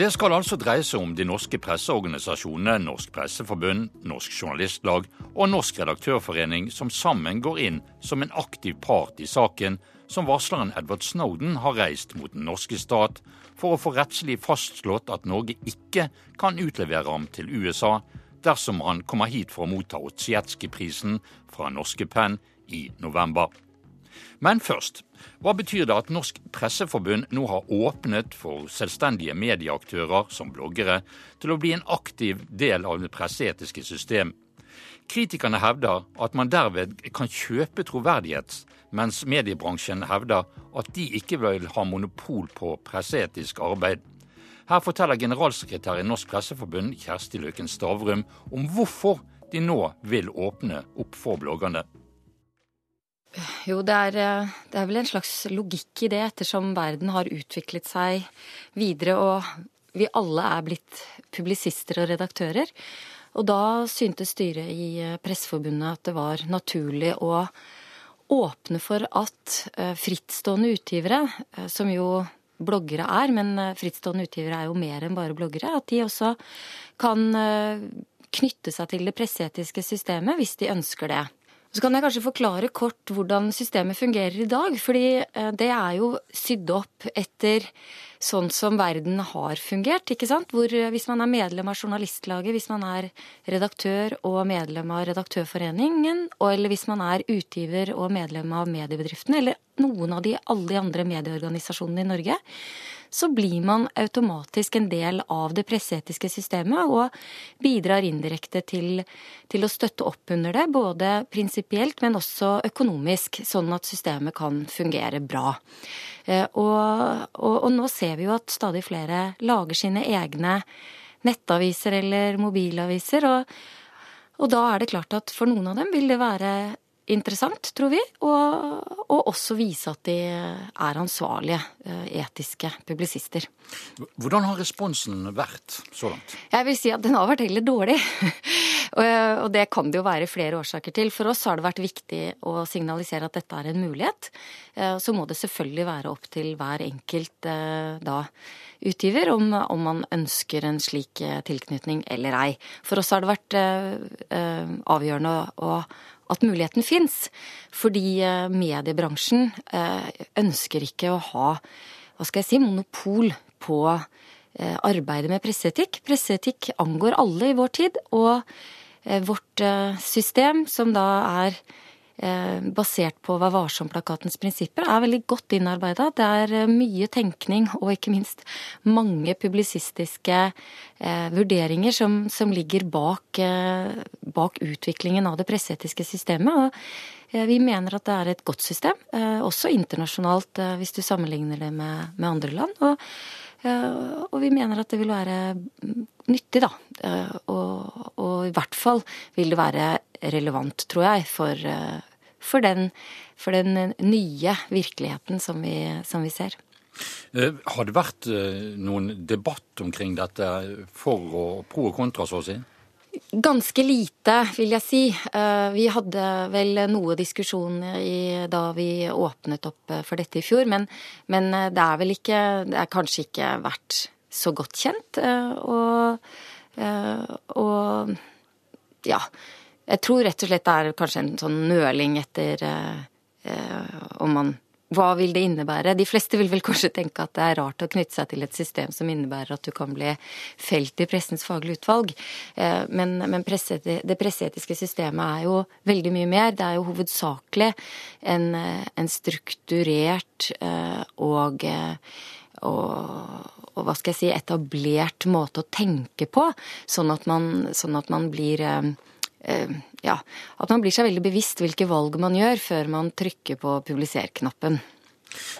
Det skal altså dreie seg om de norske presseorganisasjonene Norsk Presseforbund, Norsk Journalistlag og Norsk Redaktørforening som sammen går inn som en aktiv part i saken som varsleren Edward Snowden har reist mot den norske stat for å få rettslig fastslått at Norge ikke kan utlevere ham til USA dersom han kommer hit for å motta Otsjetskij-prisen fra Norske Penn i november. Men først, hva betyr det at Norsk Presseforbund nå har åpnet for selvstendige medieaktører som bloggere til å bli en aktiv del av det presseetiske system? Kritikerne hevder at man derved kan kjøpe troverdighet, mens mediebransjen hevder at de ikke vil ha monopol på presseetisk arbeid. Her forteller generalsekretær i Norsk Presseforbund, Kjersti Løken Stavrum, om hvorfor de nå vil åpne opp for bloggerne. Jo, det er, eh, det er, vel en slags logikk i det, ettersom verden har utviklet seg videre og vi alle er blitt publisister og redaktører. Og da syntes styret i eh, Presseforbundet at det var naturlig å åpne for at eh, frittstående utgivere, som jo bloggere er, men frittstående utgivere er jo mer enn bare bloggere, at de også kan knytte seg til det presseetiske systemet hvis de ønsker det. Så kan jeg kanskje forklare kort hvordan systemet fungerer i dag. Fordi eh, det er jo sydd opp etter sånn som verden har fungert, ikke sant. Hvor eh, hvis man er medlem av Journalistlaget, hvis man er redaktør og medlem av Redaktørforeningen, eller hvis man er utgiver og medlem av mediebedriftene, eller noen av de, alle de andre medieorganisasjonene i Norge, så blir man automatisk en del av det presseetiske systemet og bidrar indirekte til, til å støtte opp under det, både prinsipielt, men også økonomisk, sånn at systemet kan fungere bra. Eh, og, og, og nå ser vi jo at stadig flere lager sine egne nettaviser eller mobilaviser. og og da er det klart at for noen av dem vil det være interessant, tror vi. Og, og, også vise at de er ansvarlige, eh, etiske publisister. Hvordan har responsen vært så langt? Jeg vil si at den har vært heller dårlig. og det kan det jo være flere årsaker til. For oss har det vært viktig å signalisere at dette er en mulighet. Eh, så må det selvfølgelig være opp til hver enkelt eh, da utgiver om, om, man ønsker en slik tilknytning eller ei. For oss har det vært avgjørende å at muligheten fins. Fordi eh, mediebransjen eh, ønsker ikke å ha hva skal jeg si, monopol på eh, arbeidet med presseetikk. Presseetikk angår alle i vår tid, og vårt system, som da er basert på Vær varsom-plakatens prinsipper, er veldig godt innarbeida. Det er eh, mye tenkning og ikke minst mange publisistiske eh, vurderinger som, som ligger bak, bak, utviklingen av det presseetiske systemet. Og vi mener at det er et godt system, også internasjonalt hvis du sammenligner det med, med andre land. Og, og, vi mener at det vil være mm, nyttig, da. Og, og, i hvert fall vil det være relevant, tror jeg, for, for den, for den nye virkeligheten som vi, som vi ser. Eh, har det vært eh, noen debatt omkring dette for og pro og kontra, så å si? Ganske lite, vil jeg si. Eh, vi hadde vel noe diskusjon da vi åpnet opp for dette i fjor, men, men det er vel ikke Det er kanskje ikke vært så godt kjent. Og, og ja. Jeg tror rett og slett det er kanskje en sånn nøling etter eh, eh, om man hva vil det innebære? De fleste vil vel kanskje tenke at det er rart å knytte seg til et system som innebærer at du kan bli felt i pressens faglige utvalg. Eh, men, men presse, det presseetiske systemet er jo veldig mye mer. Det er jo hovedsakelig en, en strukturert eh, og, og, og, hva skal jeg si, etablert måte å tenke på, sånn at man, sånn at man blir eh, Eh, ja, at man blir seg veldig bevisst hvilke valg man gjør før man trykker på publiser-knappen.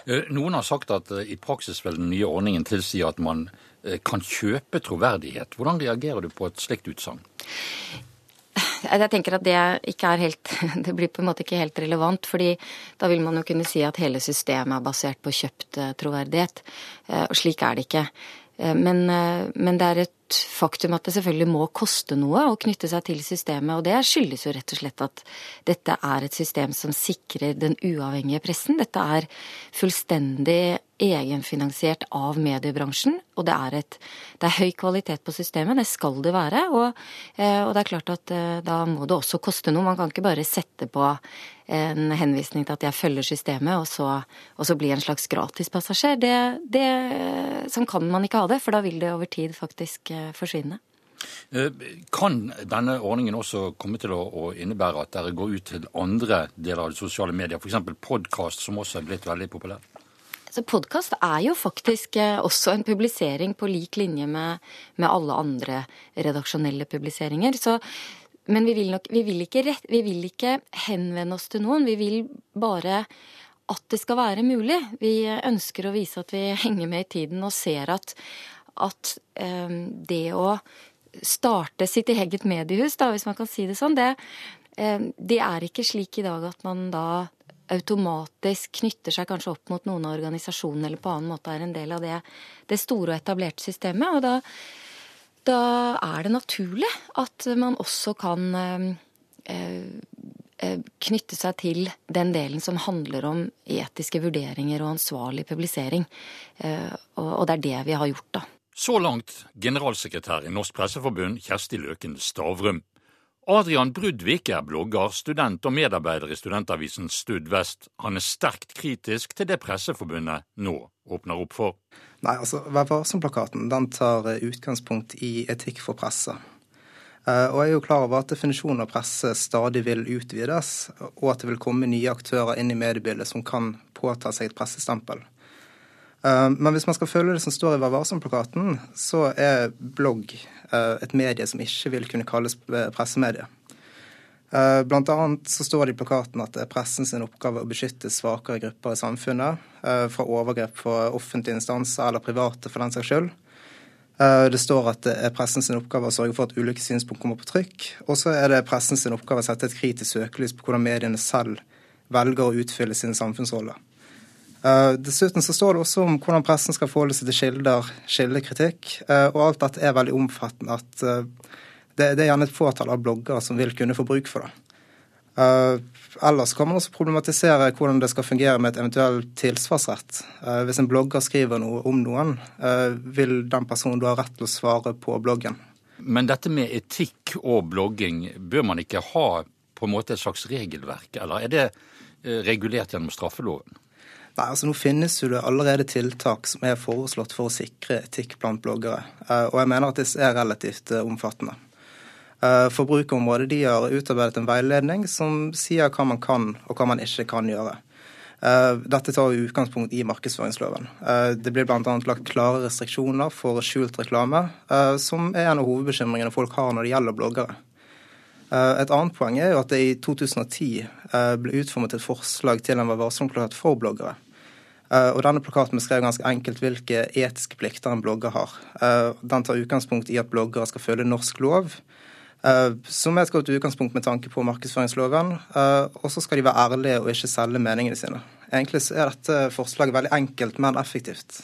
Eh, noen har sagt at eh, i praksis vil den nye ordningen tilsi at man kan kjøpe troverdighet. Hvordan reagerer du på et slikt utsagn? Jeg tenker at det ikke er helt Det blir på en måte ikke helt relevant. fordi da vil man jo kunne si at hele systemet er basert på kjøpt troverdighet. Og slik er det ikke. Men, men det er et faktum at det selvfølgelig må koste noe å knytte seg til systemet. Og det skyldes jo rett og slett at dette er et system som sikrer den uavhengige pressen. Dette er fullstendig egenfinansiert av mediebransjen. Og det er, et, det er høy kvalitet på systemet, det skal det være. Og, eh, og det er klart at eh, da må det også koste noe. Man kan ikke bare sette på en henvisning til at jeg følger systemet, og så, og så bli en slags gratispassasjer. Det, det, sånn kan man ikke ha det, for da vil det over tid faktisk eh, forsvinne. Kan denne ordningen også komme til å, innebære at dere går ut til andre deler av de sosiale medier, f.eks. podkast, som også er blitt veldig populær? Så Podkast er jo faktisk eh, også en publisering på lik linje med, med alle andre redaksjonelle publiseringer. Så, men vi vil, nok, vi, vil rett, vi vil, ikke henvende oss til noen. Vi vil bare at det skal være mulig. Vi ønsker å vise at vi henger med i tiden og ser at, at um, det å starte sitt eget mediehus, da, hvis man kan si det sånn, det, um, det er ikke slik i dag at man da automatisk knytter seg kanskje opp mot noen av organisasjonene eller på annen måte er en del av det, det store og etablerte systemet. Og da, da, er det naturlig at man også kan eh, eh, knytte seg til den delen som handler om etiske vurderinger og ansvarlig publisering. Eh, og det er det vi har gjort, da. Så langt generalsekretær i Norsk Presseforbund, Kjersti Løken Stavrum. Adrian Brudvik er blogger, student og medarbeider i studentavisen Studvest. Han er sterkt kritisk til det Presseforbundet nå åpner opp for. Nei, altså, Vær varsom-plakaten den tar eh, utgangspunkt i etikk for presse. Eh, og jeg er jo klar over at definisjonen av presse stadig vil utvides, og at det vil komme nye aktører inn i mediebildet som kan påta seg et pressestempel. Eh, men hvis man skal følge det som står i Vær varsom-plakaten, så er blogg eh, et medie som ikke vil kunne kalles eh, pressemedie. Blant annet så står det i plakaten at det er pressen sin oppgave å beskytte svakere grupper i samfunnet fra overgrep fra offentlige instanser eller private, for den saks skyld. Det står at det er pressen sin oppgave å sørge for at ulike synspunkt kommer på trykk. Og så er det pressen sin oppgave å sette et kritisk søkelys på hvordan mediene selv velger å utfylle sine samfunnsroller. Uh, dessuten så står det også om hvordan pressen skal forholde seg til kilder, kildekritikk. Uh, og alt dette er veldig omfattende. at uh, det, det, er gjerne et fåtall av bloggere som vil kunne få bruk for det. ellers kan man også problematisere hvordan det skal fungere med et eventuell tilsvarsrett. hvis en blogger skriver noe om noen, vil den personen da ha rett til å svare på bloggen. Men dette med etikk og blogging, bør man ikke ha på en måte et slags regelverk, eller er det regulert gjennom straffeloven? Nei, altså Nå finnes jo det allerede tiltak som er foreslått for å sikre etikk blant bloggere. Eh, og jeg mener at disse er relativt eh, omfattende. Eh, Forbrukerområdet de har utarbeidet en veiledning som sier hva man kan og hva man ikke kan gjøre. Dette tar utgangspunkt i markedsføringsloven. Det blir bl.a. lagt klare restriksjoner for skjult reklame, som er en av hovedbekymringene folk har når det gjelder bloggere. Et annet poeng er jo at det i 2010 eh, ble utformet et forslag til en Vær varsom-plakat for bloggere. Eh, og denne plakaten beskrev ganske enkelt hvilke etiske plikter en blogger har. Eh, den tar utgangspunkt i at bloggere skal følge norsk lov, som er et godt utgangspunkt med tanke på markedsføringsloven. Og så skal de være ærlige og ikke selge meningene sine. Egentlig er dette forslaget veldig enkelt, men effektivt.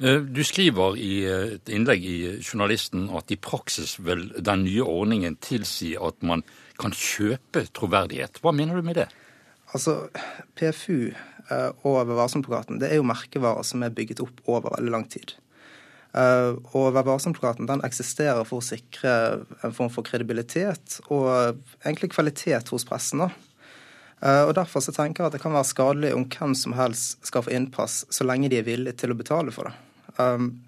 Eh, du skriver i eh, et innlegg i Journalisten at i praksis vil den nye ordningen tilsi at man kan kjøpe troverdighet. Hva mener du med det? Altså, PFU eh, og Vær varsom-plakaten er jo merkevarer som er bygget opp over veldig lang tid. Og Vær varsom-plakaten eksisterer for å sikre en form for kredibilitet og egentlig kvalitet hos pressen. Og Derfor så tenker jeg at det kan være skadelig om hvem som helst skal få innpass, så lenge de er villige til å betale for det. Um,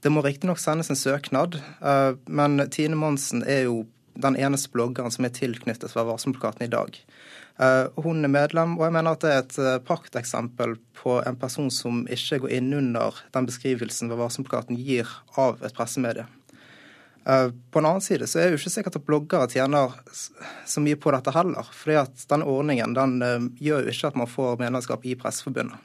det må riktignok sendes en søknad, uh, men Tine Monsen er jo den eneste bloggeren som er tilknyttet Vær varsom-plakaten i dag. Uh, hun er medlem, og jeg mener at det er et prakteksempel på en person som ikke går innunder den beskrivelsen Vær varsom-plakaten gir av et pressemedie. På en annen side så er det jo ikke sikkert at bloggere tjener så mye på dette heller. fordi at denne ordningen den gjør jo ikke at man får medlemskap i Presseforbundet.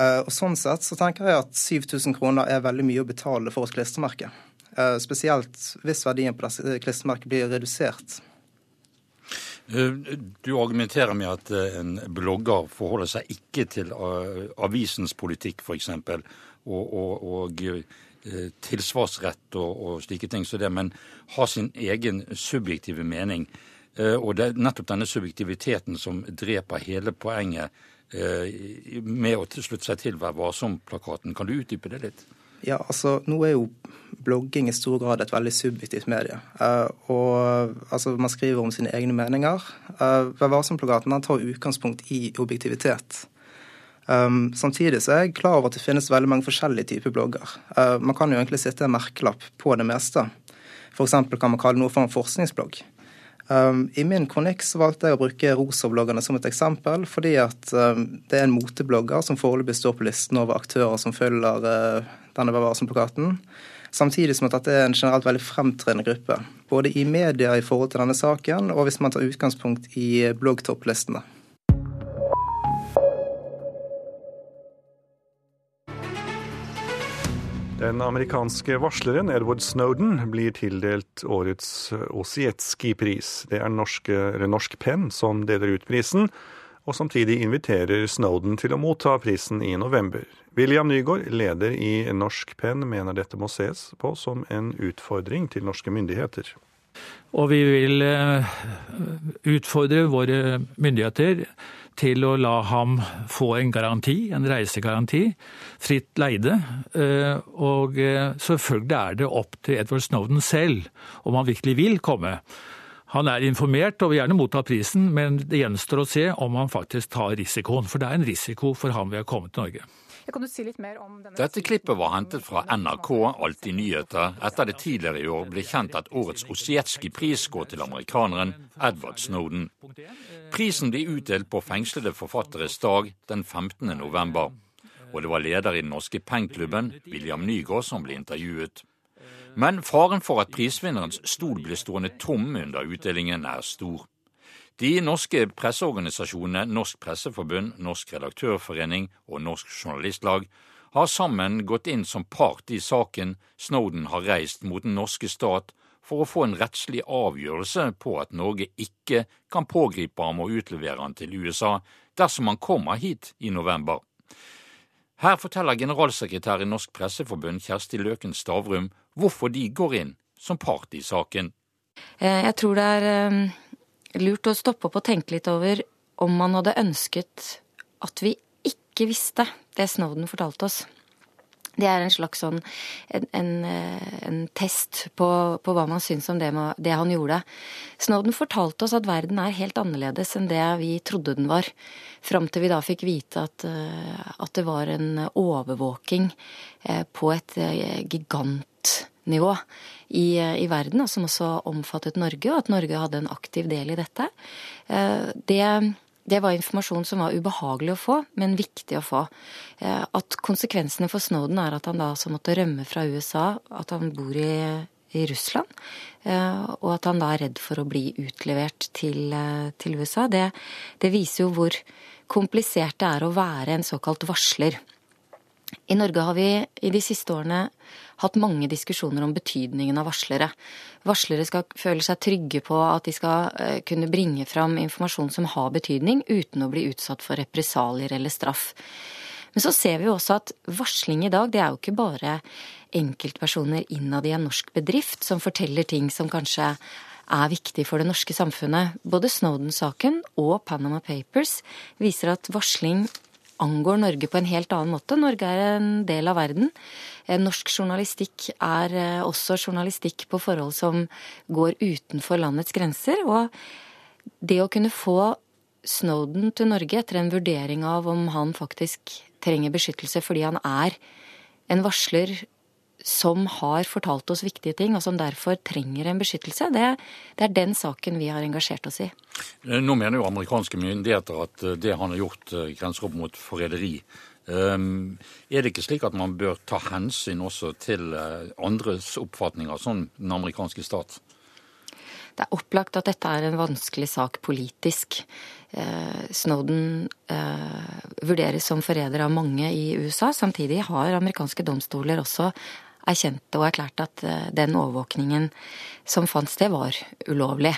Eh, og Sånn sett så tenker jeg at 7000 kroner er veldig mye å betale for et klistremerke. Eh, spesielt hvis verdien på dette klistremerket blir redusert. Eh, du argumenterer med at en blogger forholder seg ikke til avisens politikk, f.eks., og, og, og tilsvarsrett og, og slike ting som det, men har sin egen subjektive mening. Og det er nettopp denne subjektiviteten som dreper hele poenget med å slutte seg til Vær varsom-plakaten. Kan du utdype det litt? Ja, altså nå er jo blogging i stor grad et veldig subjektivt medie. Og altså, Man skriver om sine egne meninger. Uh, Vær varsom-plakaten tar utgangspunkt i objektivitet. Um, samtidig så er jeg klar over at det finnes veldig mange forskjellige typer blogger. Uh, man kan jo egentlig sitte en merkelapp på det meste. F.eks. kan man kalle noe for en forskningsblogg. Um, I min kronikk så valgte jeg å bruke Rosa-bloggerne som et eksempel, fordi at um, det er en moteblogger som foreløpig står på listen over aktører som følger uh, denne Vær varsom-plakaten. Samtidig som at dette er en generelt veldig fremtredende gruppe. Både i media i forhold til denne saken, og hvis man tar utgangspunkt i bloggtopplistene. Den amerikanske varsleren Edward Snowden blir tildelt årets Osietski-pris. Det er norske, Norsk Penn som deler ut prisen, og samtidig inviterer Snowden til å motta prisen i november. William Nygaard, leder i Norsk Penn, mener dette må ses på som en utfordring til norske myndigheter. Og vi vil eh, utfordre våre myndigheter til å la ham få en garanti, en reisegaranti, fritt leide. Eh, og eh, selvfølgelig er det opp til Edward Snowden selv om han virkelig vil komme. Han er informert og vil gjerne motta prisen, men det gjenstår å se om han faktisk tar risikoen. For det er en risiko for ham ved å komme til Norge. Si Dette klippet var hentet fra NRK Alltid nyheter etter det tidligere i år ble kjent at årets Osietskij-pris går til amerikaneren Edward Snowden. Prisen blir utdelt på fengslede forfatteres dag den 15. november. Og det var leder i den norske penklubben, William Nygaard, som ble intervjuet. Men faren for at prisvinnerens stol blir stående tom under utdelingen, er stor. De norske presseorganisasjonene Norsk Presseforbund, Norsk Redaktørforening og Norsk Journalistlag har sammen gått inn som part i saken Snowden har reist mot den norske stat for å få en rettslig avgjørelse på at Norge ikke kan pågripe ham og utlevere ham til USA dersom han kommer hit i november. Her forteller generalsekretær i Norsk Presseforbund Kjersti Løken Stavrum hvorfor de går inn som part i saken. Eh, jeg tror det er eh, lurt å stoppe opp og tenke litt over om man hadde ønsket at vi ikke visste det Snowden fortalte oss. Det er en slags sånn en, en, eh, en test på, på, hva man syns om det, det, han gjorde. Snowden fortalte oss at verden er helt annerledes enn det vi trodde den var. Fram til vi da fikk vite at, eh, at det var en overvåking eh, på et gigantnivå i, i verden, som også omfattet Norge, og at Norge hadde en aktiv del i dette. Det det var informasjon som var ubehagelig å få, men viktig å få. Eh, at konsekvensene for Snowden er at han da altså måtte rømme fra USA, at han bor i, i Russland, eh, og at han da er redd for å bli utlevert til, eh, til USA, det, det viser jo hvor komplisert det er å være en såkalt varsler. I Norge har vi i de siste årene hatt mange diskusjoner om betydningen av varslere. Varslere skal føle seg trygge på at de skal eh, kunne bringe fram informasjon som har betydning, uten å bli utsatt for represalier eller straff. Men så ser vi også at varsling i dag, det er jo ikke bare enkeltpersoner innad i en norsk bedrift som forteller ting som kanskje er viktig for det norske samfunnet. Både Snowden-saken og Panama Papers viser at varsling angår Norge på en helt annen måte. Norge er en del av verden. Eh, norsk journalistikk er eh, også journalistikk på forhold som går utenfor landets grenser. Og det å kunne få Snowden til Norge etter en vurdering av om han faktisk trenger beskyttelse fordi han er en varsler som har fortalt oss viktige ting, og som derfor trenger en beskyttelse. Det, det, er den saken vi har engasjert oss i. Eh, nå mener jo amerikanske myndigheter at eh, det han har gjort, eh, grenser opp mot forræderi. Um, er det ikke slik at man bør ta hensyn også til andres oppfatninger, som den amerikanske stat? Det er opplagt at dette er en vanskelig sak politisk. Snowden vurderes som forræder av mange i USA. Samtidig har amerikanske domstoler også erkjente og erklærte at eh, den overvåkningen som fant sted, var ulovlig.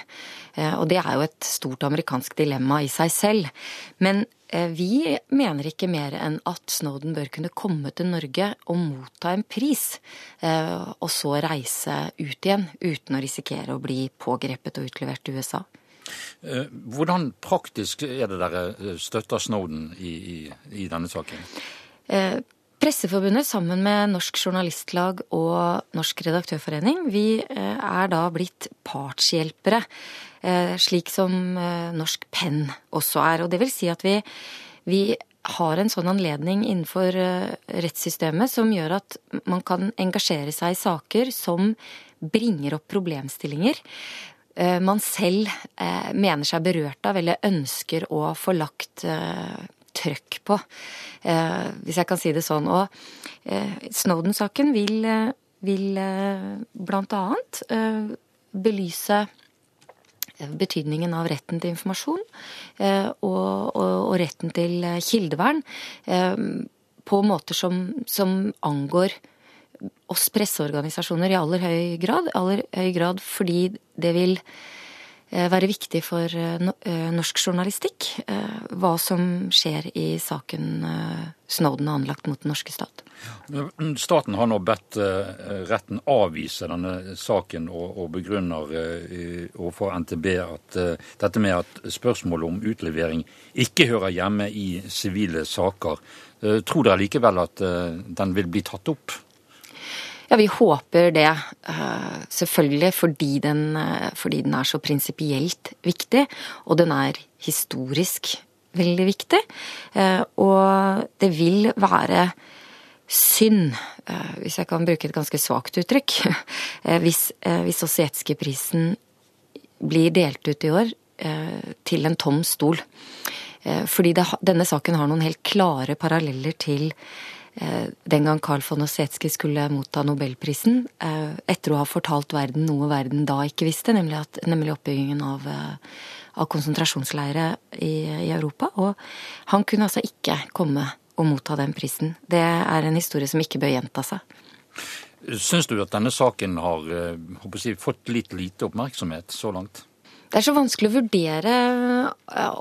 Eh, og det er jo et stort amerikansk dilemma i seg selv. Men Eh, vi mener ikke mer enn at Snowden bør kunne komme til Norge og motta en pris, og så reise ut igjen uten å risikere å bli pågrepet og utlevert til USA. Hvordan praktisk er det dere støtter Snowden i, i, i denne saken? Presseforbundet sammen med Norsk Journalistlag og Norsk Redaktørforening, vi er da blitt partshjelpere Eh, slik som eh, Norsk Penn også er. Og det vil si at vi, vi har en sånn anledning innenfor eh, rettssystemet som gjør at man kan engasjere seg i saker som bringer opp problemstillinger man selv mener seg berørt av eller ønsker å få lagt trøkk på, hvis jeg kan si det sånn. Og Snowden-saken vil, vil blant annet belyse betydningen av retten til informasjon eh, og, og, og retten til kildevern eh, på måter som, som, angår oss presseorganisasjoner i aller høy grad. Aller høy grad fordi det vil Eh, være viktig for eh, eh, norsk journalistikk hva som skjer i saken Snowden har anlagt mot den norske stat. Staten har nå bedt retten avvise denne saken og begrunner overfor NTB at dette med at spørsmålet om utlevering ikke hører hjemme i sivile saker. Tror dere likevel at den vil bli tatt opp? Ja, vi håper det. Eh, selvfølgelig fordi den, eh, fordi den er så prinsipielt viktig, og den er historisk veldig viktig. Eh, og det vil være synd, hvis jeg kan bruke et ganske svakt uttrykk, hvis, hvis Ossetskij-prisen blir delt ut i år til en tom stol. Fordi det, denne saken har noen helt klare paralleller til den gang Carl von Ossetsky skulle motta nobelprisen, eh, etter å ha fortalt verden noe verden da ikke visste, nemlig, at, nemlig oppbyggingen av, eh, av konsentrasjonsleire i, i, Europa. Og han kunne altså ikke komme og motta den prisen. Det er en historie som ikke bør gjenta seg. Syns du at denne saken har jeg, fått litt lite oppmerksomhet så langt? Det er så vanskelig å vurdere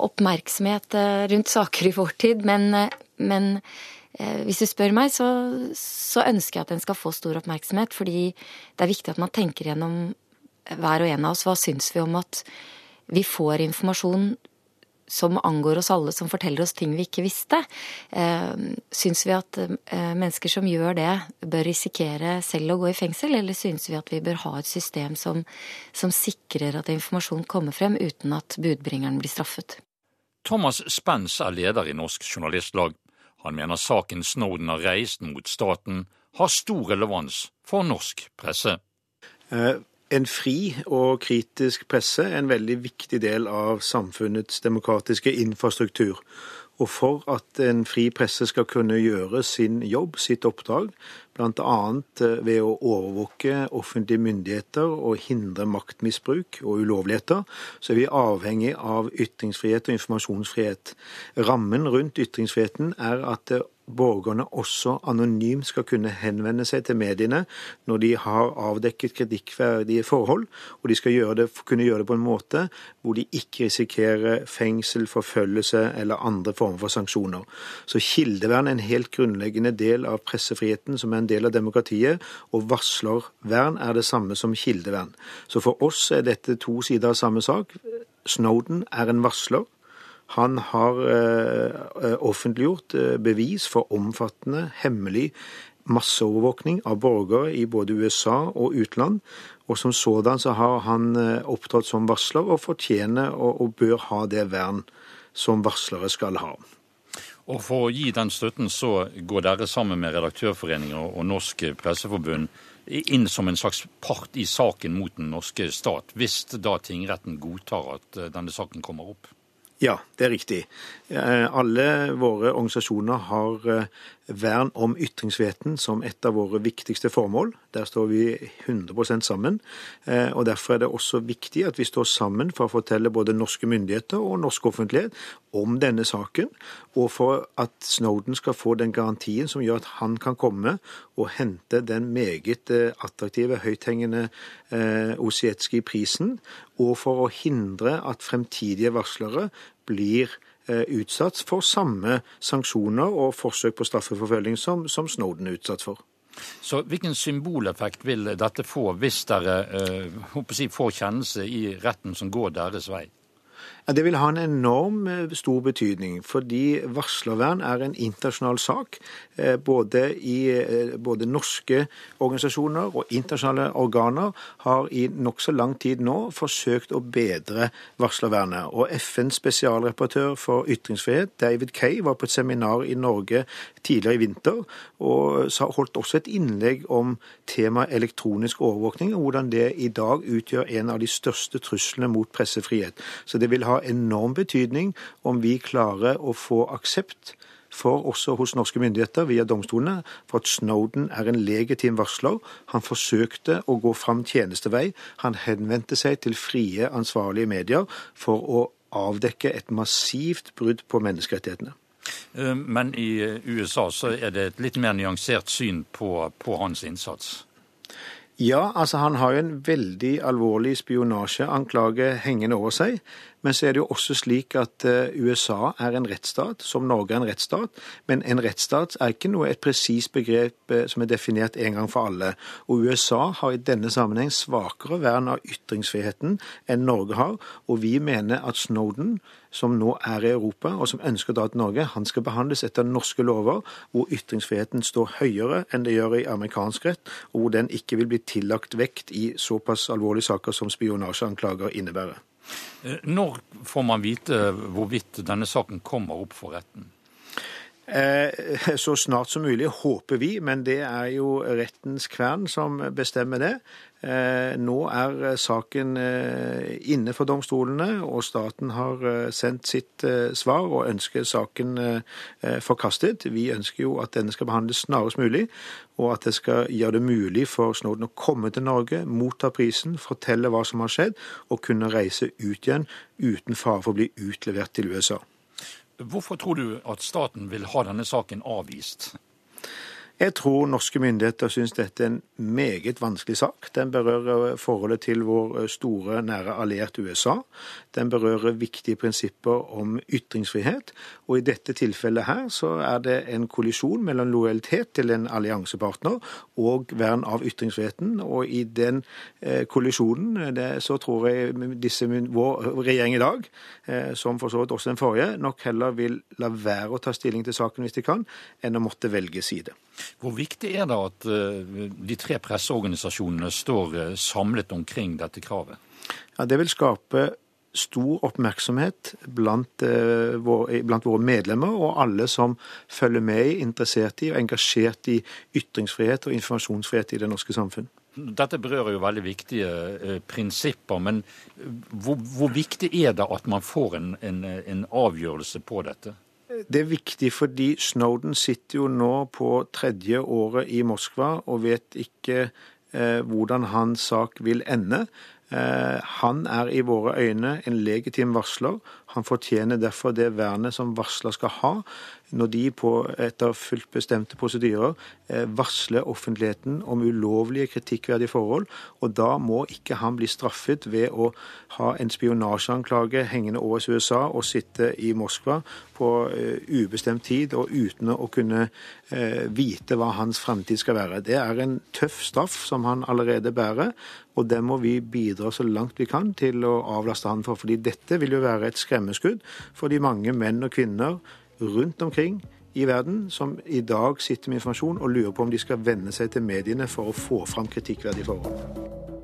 oppmerksomhet rundt saker i vår tid, men, men Eh, hvis du spør meg, så, så, ønsker jeg at den skal få stor oppmerksomhet. Fordi det er viktig at man tenker gjennom hver og en av oss. Hva syns vi om at vi får informasjon som angår oss alle, som forteller oss ting vi ikke visste? Eh, syns vi at eh, mennesker som gjør det, bør risikere selv å gå i fengsel? Eller syns vi at vi bør ha et system som, som sikrer at informasjon kommer frem uten at budbringeren blir straffet? Thomas Spence er leder i Norsk Journalistlag. Han mener saken Snowden har reist mot staten, har stor relevans for norsk presse. Eh, en fri og kritisk presse er en veldig viktig del av samfunnets demokratiske infrastruktur. Og for at en fri presse skal kunne gjøre sin jobb, sitt oppdrag, bl.a. Eh, ved å overvåke offentlige myndigheter og hindre maktmisbruk og ulovligheter, så er vi avhengig av ytringsfrihet og informasjonsfrihet. Rammen rundt ytringsfriheten er at borgerne også anonymt skal kunne henvende seg til mediene når de har avdekket kritikkverdige forhold, og de skal gjøre det, kunne gjøre det på en måte hvor de ikke risikerer fengsel, forfølgelse eller andre former for sanksjoner. Så Kildevern er en helt grunnleggende del av pressefriheten, som er en del av demokratiet, og varslervern er det samme som kildevern. Så for oss er dette to sider av samme sak. Snowden er en varsler. Han har eh, offentliggjort eh, bevis for omfattende, hemmelig masseovervåkning av borgere i både USA og utland. Og som sådan så har han eh, opptrådt som varsler, og fortjener og, og bør ha det vern som varslere skal ha. Og For å gi den støtten så går dere sammen med Redaktørforeningen og Norsk Presseforbund inn som en slags part i saken mot den norske stat, hvis da tingretten godtar at denne saken kommer opp? Ja, det er riktig. Eh, alle våre organisasjoner har eh, vern om ytringsfriheten som et av våre viktigste formål. Der står vi 100 sammen. Eh, og Derfor er det også viktig at vi står sammen for å fortelle både norske myndigheter og norsk offentlighet om denne saken, og for at Snowden skal få den garantien som gjør at han kan komme og hente den meget attraktive, høythengende Osietskij-prisen, og for å hindre at fremtidige varslere blir utsatt for samme sanksjoner og forsøk på straffeforfølging som, som Snowden er utsatt for. Så Hvilken symboleffekt vil dette få hvis dere eh, får kjennelse i retten som går deres vei? Det vil ha en enorm eh, stor betydning, fordi varslervern er en internasjonal sak. Eh, både, i, eh, både norske organisasjoner og internasjonale organer har i nokså lang tid nå forsøkt å bedre varslervernet. Og FNs spesialreparatør for ytringsfrihet, David Kay, var på et seminar i Norge tidligere i vinter og holdt også et innlegg om temaet elektronisk overvåkning, og hvordan det i dag utgjør en av de største truslene mot pressefrihet. Så det vil ha enorm betydning om vi klarer å få aksept for også hos norske myndigheter via domstolene for at Snowden er en legitim varsler. Han forsøkte å gå fram tjenestevei. Han henvendte seg til frie, ansvarlige medier for å avdekke et massivt brudd på menneskerettighetene. Eh, men i USA så er det et litt mer nyansert syn på, på hans innsats? Ja, altså han har jo en veldig alvorlig spionasjeanklage hengende over seg. Men så er det jo også slik at eh, USA er en rettsstat, som Norge er en rettsstat. Men en rettsstat er ikke noe et presist begrep eh, som er definert en gang for alle. Og USA har i denne sammenheng svakere vern av ytringsfriheten enn Norge har. Og vi mener at Snowden, som nå er i Europa og som ønsker å dra til Norge, han skal behandles etter norske lover, hvor ytringsfriheten står høyere enn det gjør i amerikansk rett, og hvor den ikke vil bli tillagt vekt i såpass alvorlige saker som spionasjeanklager innebærer. Eh, når får man vite hvorvidt denne saken kommer opp for retten? Eh, så snart som mulig, håper vi, men det er jo rettens kvern som bestemmer det. Eh, nå er saken inne for domstolene, og staten har sendt sitt svar og ønsker saken forkastet. Vi ønsker jo at denne skal behandles snarest mulig, og at det skal gjøre det mulig for Snowden å komme til Norge, motta prisen, fortelle hva som har skjedd, og kunne reise ut igjen uten fare for å bli utlevert til USA. Hvorfor tror du at staten vil ha denne saken avvist? Jeg tror norske myndigheter syns dette er en meget vanskelig sak. Den berører forholdet til vår store, nære allierte USA. Den berører viktige prinsipper om ytringsfrihet. Og i dette tilfellet her så er det en kollisjon mellom lojalitet til en alliansepartner og vern av ytringsfriheten. Og i den eh, kollisjonen det, så tror jeg disse, vår regjering i dag, eh, som for så vidt også den forrige, nok heller vil la være å ta stilling til saken hvis de kan, enn å måtte velge side. Hvor viktig er det at eh, de tre presseorganisasjonene står eh, samlet omkring dette kravet? Ja, Det vil skape stor oppmerksomhet blant, eh, våre, blant, våre, medlemmer og alle som følger med, interessert i og engasjert i ytringsfrihet og informasjonsfrihet i det norske samfunn. Dette berører jo veldig viktige eh, prinsipper, men hvor, hvor, viktig er det at man får en, en, en avgjørelse på dette? Det er viktig fordi Snowden sitter jo nå på tredje året i Moskva og vet ikke eh, hvordan hans sak vil ende. Eh, han er i våre øyne en legitim varsler. Han fortjener derfor det vernet som varsler skal ha, når de på etter fullt bestemte prosedyrer eh, varsler offentligheten om ulovlige kritikkverdige forhold. Og da må ikke han bli straffet ved å ha en spionasjeanklage hengende over USA og sitte i Moskva på eh, ubestemt tid og uten å kunne vite hva hans fremtid skal være. Det er en tøff straff som han allerede bærer. Og det må vi bidra så langt vi kan til å avlaste han for. fordi dette vil jo være et skremmeskudd for de mange menn og kvinner rundt omkring i verden som i dag sitter med informasjon og lurer på om de skal venne seg til mediene for å få fram kritikkverdige forhold.